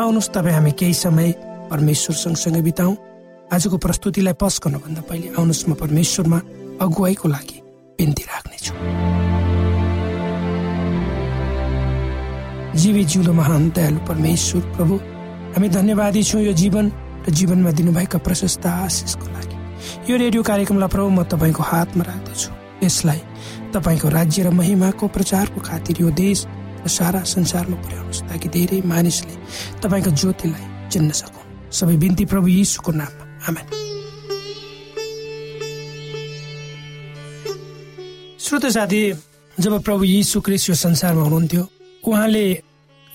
आउनुहोस् तपाईँ हामी केही समय परमेश्वर सँगसँगै बिताउँ। आजको प्रस्तुतिलाई पस गर्नुभन्दा पहिले आउनुहोस् म परमेश्वरमा अगुवाईको लागि बिन्ती राख्नेछु। जीवी जिउँदो महान दयालु परमेश्वर प्रभु हामी धन्यवादी छौँ यो जीवन र जीवनमा दिनुभएका प्रशस्त आशिषको लागि। यो रेडियो कार्यक्रमलाई प्रभु म तपाईँको हातमा राख्दछु। यसलाई तपाईँको राज्य र महिमाको प्रचारको खातिर यो देश र सारा संसारमा पुर्याउनुहोस् ताकि धेरै मानिसले तपाईँको ज्योतिलाई चिन्न सकुन्। सबै बिन्ती प्रभु यीशुको नाममा। आमेन। श्रोत साथी जब प्रभु यीशु क्रिस्ट यो संसारमा हुनुहुन्थ्यो उहाँले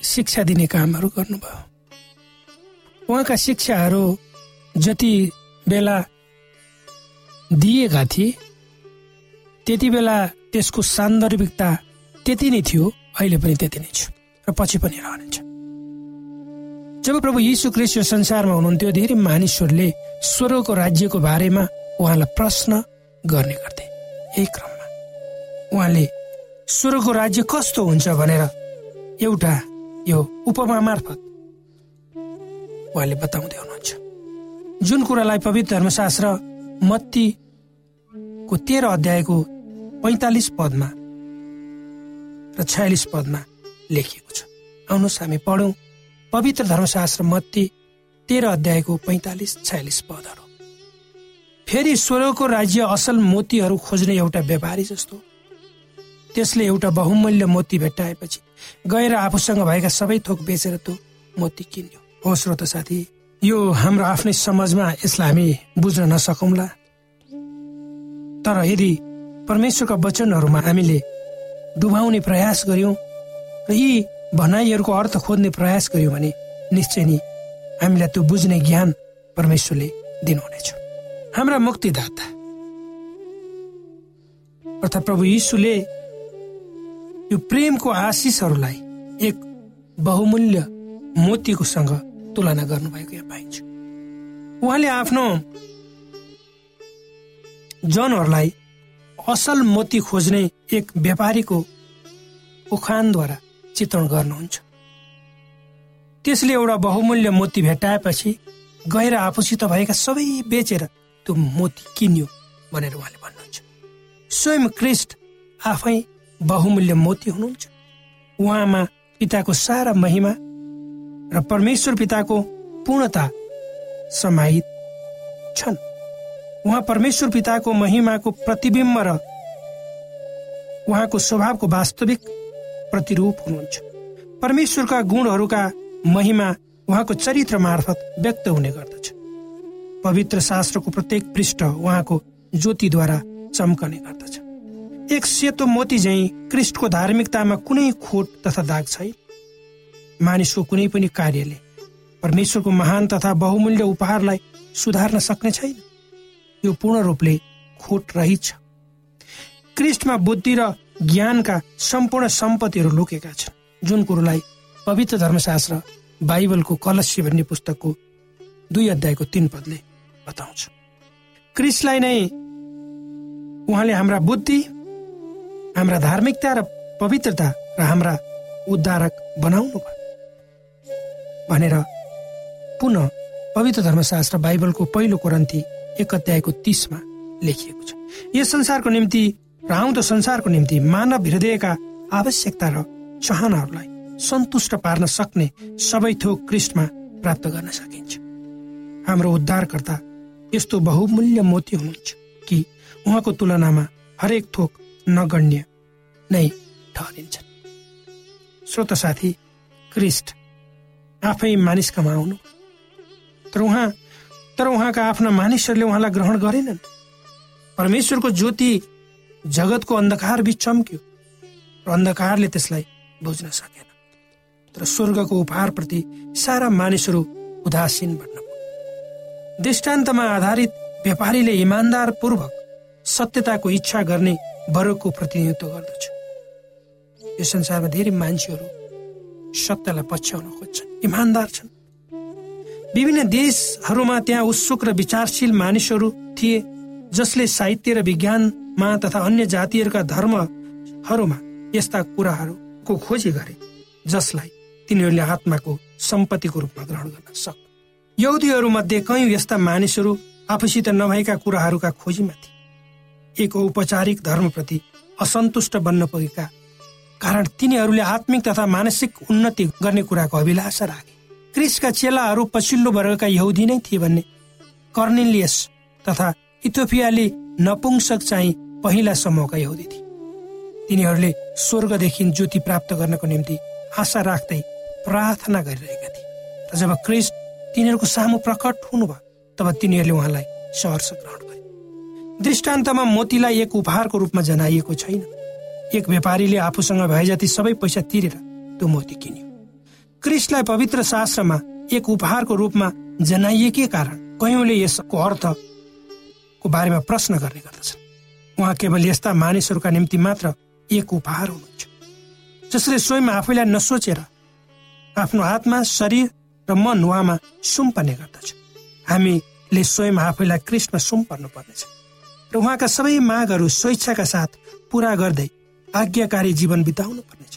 शिक्षा दिने कामहरू गर्नुभयो। उहाँका शिक्षाहरू जति बेला दिएका थिए त्यति बेला त्यसको सान्दर्भिकता त्यति नै थियो। अहिले पनि त्यति नै छु र पछि पनि रहनेछ जब प्रभु यीशु क्रिस्ट संसारमा हुनुहुन्थ्यो धेरै मानिसहरूले स्वर्गको राज्यको बारेमा उहाँलाई प्रश्न गर्ने गर्थे यही क्रममा उहाँले स्वर्गको राज्य कस्तो हुन्छ भनेर एउटा यो उपमा मार्फत उहाँले बताउँदै हुनुहुन्छ जुन कुरालाई पवित्र धर्मशास्त्र मत्तीको तेह्र अध्यायको पैँतालिस पदमा र छयालिस पदमा लेखिएको छ। आउनुहोस् हामी पढौँ। पवित्र धर्मशास्त्र मत्ती तेह्र अध्यायको पैँतालिस छयालिस पदहरू। फेरि स्वर्गको राज्य असल मोतीहरू खोज्ने एउटा व्यापारी जस्तो। त्यसले एउटा बहुमूल्य मोती भेट्टाएपछि गएर आफूसँग भएका सबै थोक बेचेर त्यो मोती किन्यो। हो श्रोत साथी यो हाम्रो आफ्नै समाजमा यसलाई हामी बुझ्न नसकौँला। तर यदि परमेश्वरका वचनहरूमा हामीले डुबाउने प्रयास गर्यौँ। र यी भनाइहरूको अर्थ खोज्ने प्रयास गर्यौँ भने निश्चय नै हामीलाई त्यो बुझ्ने ज्ञान परमेश्वरले दिनुहुनेछ। हाम्रा मुक्तिदाता। अर्थात् प्रभु यीशुले यो प्रेमको आशिषहरूलाई एक बहुमूल्य मोतीको सँग तुलना गर्नुभएको यहाँ पाइन्छ। उहाँले आफ्नो जनहरूलाई असल मोती खोज्ने एक व्यापारीको उखानद्वारा चित्रण गर्नुहुन्छ। त्यसले एउटा बहुमूल्य मोती भेटाएपछि गएर आफूसित भएका सबै बेचेर त्यो मोती किन्यो भनेर उहाँले भन्नुहुन्छ। स्वयं क्रिस्ट आफै बहुमूल्य मोती हुनुहुन्छ। उहाँमा पिताको सारा महिमा र परमेश्वर पिताको पूर्णता समाहित छन्। उहाँ परमेश्वर पिताको महिमाको प्रतिबिम्ब र उहाँको स्वभावको वास्तविक प्रतिरूप हुनुहुन्छ। परमेश्वरका गुणहरूका महिमा उहाँको चरित्र मार्फत व्यक्त हुने गर्दछ। पवित्र शास्त्रको प्रत्येक पृष्ठ उहाँको ज्योतिद्वारा चम्कने गर्दछ। एक सेतो मोती झै क्रिस्टको धार्मिकतामा कुनै खोट तथा दाग छैन। मानिसको कुनै पनि कार्यले परमेश्वरको महान तथा बहुमूल्य उपहारलाई सुधार्न सक्ने छैन। यो पूर्ण रूपले खोट रहित छ। क्रिस्टमा बुद्धि र ज्ञानका सम्पूर्ण सम्पत्तिहरू लुकेका छन् जुन कुरोलाई पवित्र धर्मशास्त्र बाइबलको कलस्य भन्ने पुस्तकको दुई अध्यायको तीन पदले बताउँछ। क्रिस्टलाई नै उहाँले हाम्रा बुद्धि हाम्रा धार्मिकता र पवित्रता र हाम्रा उद्धारक बनाउनु भनेर पुनः पवित्र धर्मशास्त्र बाइबलको पहिलो कोरन्ती एक अध्यायको तिसमा लेखिएको छ। यस संसारको निम्ति र आउँदो संसारको निम्ति मानव हृदयका आवश्यकता र चाहनाहरूलाई सन्तुष्ट पार्न सक्ने सबै थोक क्रिस्टमा प्राप्त गर्न सकिन्छ। हाम्रो उद्धारकर्ता यस्तो बहुमूल्य मोती हुनुहुन्छ कि उहाँको तुलनामा हरेक थोक नगण्य नै ठहरिन्छ श्रोत साथी क्रिस्ट आफै मानिस कमाउनु तर उहाँ तर उहाँका आफ्ना मानिसहरूले उहाँलाई ग्रहण गरेनन्। परमेश्वरको ज्योति जगतको अन्धकार बिच चम्क्यो र अन्धकारले त्यसलाई बुझ्न सकेन। तर स्वर्गको उपहारप्रति सारा मानिसहरू उदासीन बन्न दृष्टान्तमा आधारित व्यापारीले इमान्दार पूर्वक सत्यताको इच्छा गर्ने वर्गको प्रतिनिधित्व गर्दछ। यो संसारमा धेरै मान्छेहरू सत्यलाई पछ्याउन खोज्छन् इमान्दार छन्। विभिन्न देशहरूमा त्यहाँ उत्सुक र विचारशील मानिसहरू थिए जसले साहित्य र विज्ञानमा तथा अन्य जातिहरूका धर्महरूमा यस्ता कुराहरूको खोजी गरे जसलाई तिनीहरूले आत्माको सम्पत्तिको रूपमा ग्रहण गर्न सक् यौदीहरू मध्ये कयौं यस्ता मानिसहरू आफूसित नभएका कुराहरूका खोजीमा थिए। एक औपचारिक धर्मप्रति असन्तुष्ट बन्न पुगेका कारण तिनीहरूले आत्मिक तथा मानसिक उन्नति गर्ने कुराको अभिलाषा राखे। क्रिसका चेलाहरू पछिल्लो वर्गका यहुदी नै थिए भन्ने। कर्निलियस तथा इथोपियाली नपुंसक चाहिँ पहिला समूहका यहुदी थिए। तिनीहरूले स्वर्गदेखि ज्योति प्राप्त गर्नको निम्ति आशा राख्दै प्रार्थना गरिरहेका थिए। र जब क्रिस तिनीहरूको सामु प्रकट हुनुभयो तब तिनीहरूले उहाँलाई सहर्ष ग्रहण गरे। दृष्टान्तमा मोतीलाई एक उपहारको रूपमा जनाइएको छैन। एक व्यापारीले आफूसँग भए जति सबै पैसा तिरेर त्यो मोती किन्यो। क्रिस्टलाई पवित्र शास्त्रमा एक उपहारको रूपमा जनाइएकै कारण कयौँले यसको अर्थको बारेमा प्रश्न गर्ने गर्दछन्। उहाँ केवल यस्ता मानिसहरूका निम्ति मात्र एक उपहार हुनुहुन्छ। जसले स्वयं आफैलाई नसोचेर आफ्नो आत्मा शरीर र मन उहाँमा सुम्पर्ने गर्दछ। हामीले स्वयं आफैलाई कृष्ण सुम्पर्नु पर्नेछ र उहाँका सबै मागहरू स्वेच्छाका साथ पुरा गर्दै आज्ञाकारी जीवन बिताउनु पर्नेछ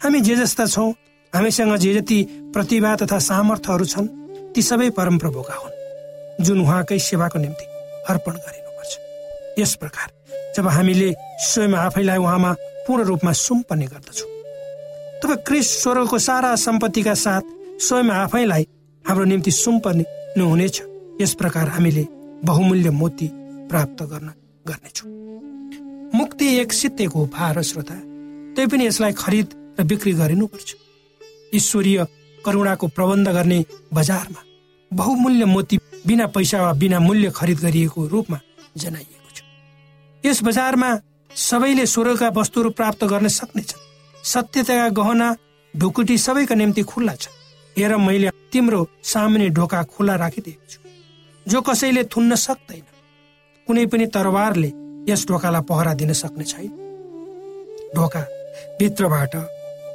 हामी जे जस्ता छौँ हामीसँग जे जति प्रतिभा तथा सामर्थ्यहरू छन् ती सबै परमप्रभुका हुन् जुन उहाँकै सेवाको निम्ति अर्पण गरिनुपर्छ। यस प्रकार जब हामीले स्वयं आफैलाई उहाँमा पूर्ण रूपमा सुम्पर्ने गर्दछौँ तब क्रिस स्वर्गको सारा सम्पत्तिका साथ स्वयं आफैलाई हाम्रो निम्ति सुम्पर्ने हुनेछ। यस प्रकार हामीले बहुमूल्य मोती प्राप्त गर्न गर्नेछौँ। मुक्ति एक सित्तेको उपहार श्रोता तै पनि यसलाई खरिद र बिक्री गरिनुपर्छ। ईश्वरीय करुणाको प्रबन्ध गर्ने बजारमा बहुमूल्य मोती बिना पैसा वा बिना मूल्य खरिद गरिएको रूपमा जनाइएको छ। यस बजारमा सबैले स्वर्गका वस्तुहरू प्राप्त गर्न सक्नेछन् सत्यताका गहना ढुकुटी सबैका निम्ति खुल्ला छ। हेर मैले तिम्रो सामान्य ढोका खुला राखिदिएको छु। जो कसैले थुन्न सक्दैन कुनै पनि तरवारले यस ढोकालाई पहरा दिन सक्ने छैन। ढोका भित्रबाट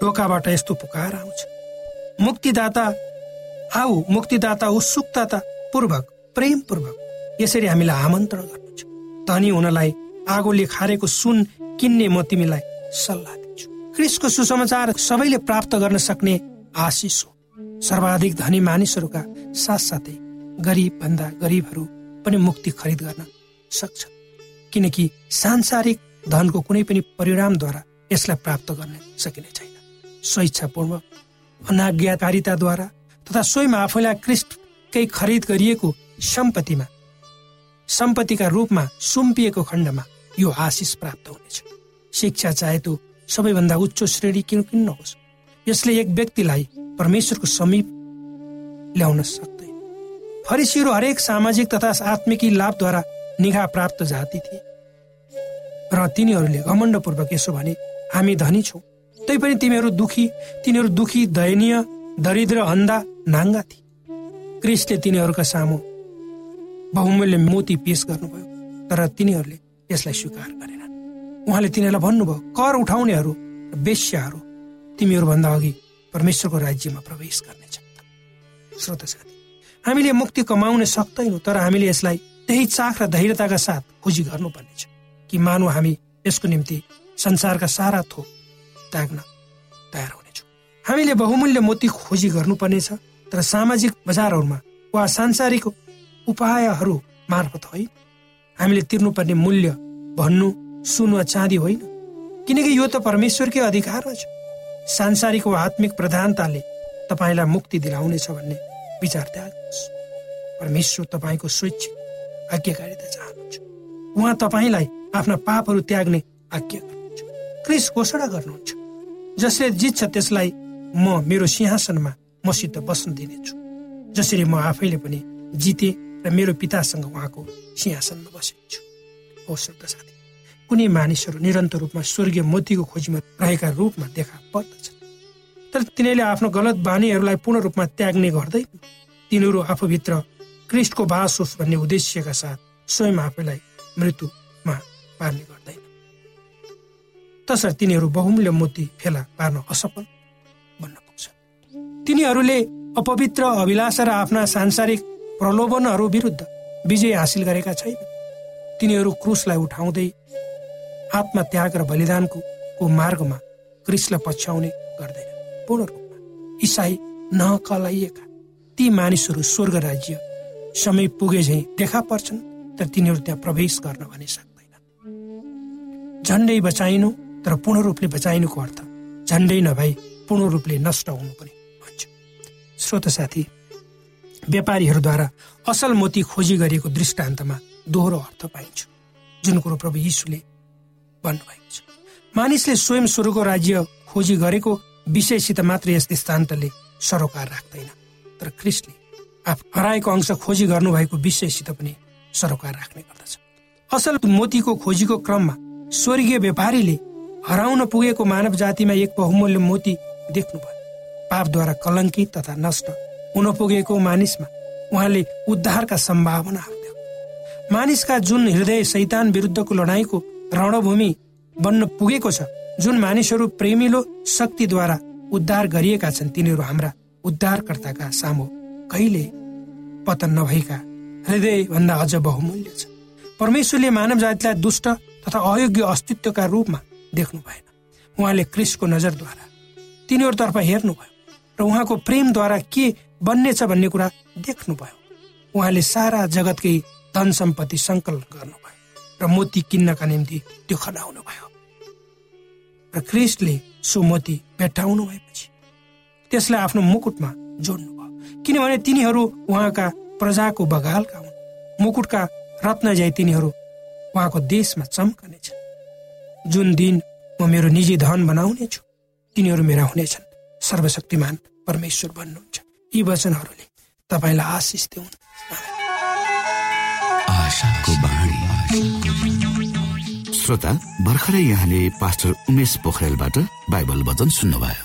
ढोकाबाट यस्तो पुकार आउँछ। मुक्तिदाता आऊ मुक्तिदाता उत्सुकता पूर्वक प्रेम पूर्वक यसरी हामीलाई आमन्त्रण गर्नुहुन्छ धनी हुनलाई आगोले खारेको सुन किन्ने म तिमीलाई सल्लाह दिन्छु। क्रिसको सुसमाचार सबैले प्राप्त गर्न सक्ने आशिष हो। सर्वाधिक धनी मानिसहरूका साथसाथै गरिब भन्दा गरिबहरू पनि मुक्ति खरिद गर्न सक्छ किनकि सांसारिक धनको कुनै पनि परिणामद्वारा यसलाई प्राप्त गर्न सकिने छैन। स्वेच्छापूर्वक अनाज्ञाकारिताद्वारा तथा स्वयं आफैलाई क्रिस्टकै खरिद गरिएको सम्पत्तिमा सम्पत्तिका रूपमा सुम्पिएको खण्डमा यो आशिष प्राप्त हुनेछ। शिक्षा चाहे त्यो सबैभन्दा उच्च श्रेणी किन किन नहोस्। यसले एक व्यक्तिलाई परमेश्वरको समीप ल्याउन सक्दैन। फरिसीहरू हरेक सामाजिक तथा आत्मिकी लाभद्वारा निघा प्राप्त जाति थिए। र तिनीहरूले घमण्डपूर्वक यसो भने हामी धनी छौँ। तैपनि तिमीहरू दुखी तिनीहरू दुखी दयनीय दरिद्र अन्धा नाङ्गा थिए क्रिस्टले तिनीहरूका सामु बहुमूल्य मोती पेश गर्नुभयो तर तिनीहरूले यसलाई स्वीकार गरेनन् उहाँले तिनीहरूलाई भन्नुभयो कर उठाउनेहरू वेश्याहरू तिमीहरूभन्दा अघि परमेश्वरको राज्यमा प्रवेश गर्नेछ श्रोत हामीले मुक्ति कमाउन सक्दैनौँ तर हामीले यसलाई त्यही चाख र धैर्यताका साथ खोजी गर्नुपर्नेछ कि मानव हामी यसको निम्ति संसारका सारा थोक त्याग्न तयार हुनेछौँ। हामीले बहुमूल्य मोती खोजी गर्नुपर्नेछ तर सामाजिक बजारहरूमा वा सांसारिक उपायहरू मार्फत होइन हामीले तिर्नुपर्ने मूल्य भन्नु सुन वा चाँदी होइन। किनकि यो त परमेश्वरकै अधिकारमा छ सांसारिक वा आत्मिक प्रधानताले तपाईँलाई मुक्ति दिलाउनेछ भन्ने विचार त्याग्नुहोस् परमेश्वर तपाईँको स्वैच्छिक आज्ञाकारिता चाहनुहुन्छ। उहाँ तपाईँलाई आफ्ना पापहरू त्याग्ने आज्ञा गर्नुहुन्छ। क्रिस घोषणा गर्नुहुन्छ। जसले जित्छ त्यसलाई म मेरो सिंहासनमा मसित बस्न दिनेछु। जसरी म आफैले पनि जिते र मेरो पितासँग उहाँको सिंहासनमा बसेको छु हो साथी कुनै मानिसहरू निरन्तर रूपमा स्वर्गीय मोतीको खोजीमा रहेका रूपमा देखा पर्दछ। तर तिनीहरूले आफ्नो गलत बानीहरूलाई पूर्ण रूपमा त्याग्ने गर्दैन। तिनीहरू आफूभित्र क्रिस्टको बास होस् भन्ने उद्देश्यका साथ स्वयं आफैलाई मृत्युमा पार्ने गर्दैन। तसर्थ तिनीहरू बहुमूल्य मोती फेला पार्न असफल बन्न पुग्छ। तिनीहरूले अपवित्र अभिलाषा र आफ्ना सांसारिक प्रलोभनहरू विरुद्ध विजय हासिल गरेका छैन। तिनीहरू क्रुसलाई उठाउँदै आत्मत्याग र बलिदानको को मार्गमा क्रिसलाई पछ्याउने गर्दैन। पूर्ण रूपमा इसाई नकलाइएका ती मानिसहरू स्वर्ग राज्य समय पुगे झै देखा पर्छन् तर तिनीहरू त्यहाँ प्रवेश गर्न भने सक्दैन। झन्डै बचाइनु तर पूर्ण रूपले बचाइनुको अर्थ झन्डै नभई पूर्ण रूपले नष्ट हुनु पनि भन्छ। श्रोत साथी व्यापारीहरूद्वारा असल मोती खोजी गरिएको दृष्टान्तमा दोहोरो अर्थ पाइन्छ जुन कुरो प्रभु यीशुले भन्नुभएको छ। मानिसले स्वयं स्वर्गको राज्य खोजी गरेको विषयसित मात्र यस दृष्टान्तले सरोकार राख्दैन तर क्रिस्टले आफ हराएको अंश खोजी गर्नुभएको विषयसित पनि सरोकार राख्ने गर्दछ। असल मोतीको खोजीको क्रममा स्वर्गीय व्यापारीले हराउन पुगेको मानव जातिमा एक बहुमूल्य मोती देख्नुभयो पापद्वारा कलङ्कित तथा नष्ट हुन पुगेको मानिसमा उहाँले उद्धारका सम्भावनाहरू देख्नु मानिसका जुन हृदय शैतान विरुद्धको लडाईँको रणभूमि बन्न पुगेको छ जुन मानिसहरू प्रेमिलो शक्तिद्वारा उद्धार गरिएका छन् तिनीहरू हाम्रा उद्धारकर्ताका सामु कहिले पतन नभएका हृदय भन्दा अझ बहुमूल्य छ। परमेश्वरले मानव जातिलाई दुष्ट तथा अयोग्य अस्तित्वका रूपमा देख्नु भएन उहाँले क्रिसको नजरद्वारा तिनीहरूतर्फ हेर्नुभयो र उहाँको प्रेमद्वारा के बन्नेछ भन्ने कुरा देख्नुभयो। उहाँले सारा जगतकै धन सम्पत्ति सङ्कलन गर्नुभयो र मोती किन्नका निम्ति त्यो खनाउनु भयो र क्रिस्टले सो मोती भेट्टाउनु भएपछि त्यसलाई आफ्नो मुकुटमा जोड्नु भयो किनभने तिनीहरू उहाँका प्रजाको बगालका हुन्। मुकुटका रत्न तिनीहरू उहाँको देशमा चम्कनेछ जुन दिन म मेरो निजी धन बनाउने छु तिनीहरू मेरा हुनेछन्। सर्वशक्तिमान परमेश्वर भन्नुहुन्छ। यी वचनहरूले तपाईँलाई आशिष दिउन्। श्रोता भर्खरै यहाँले पास्टर उमेश पोखरेलबाट बाइबल वचन सुन्नुभयो।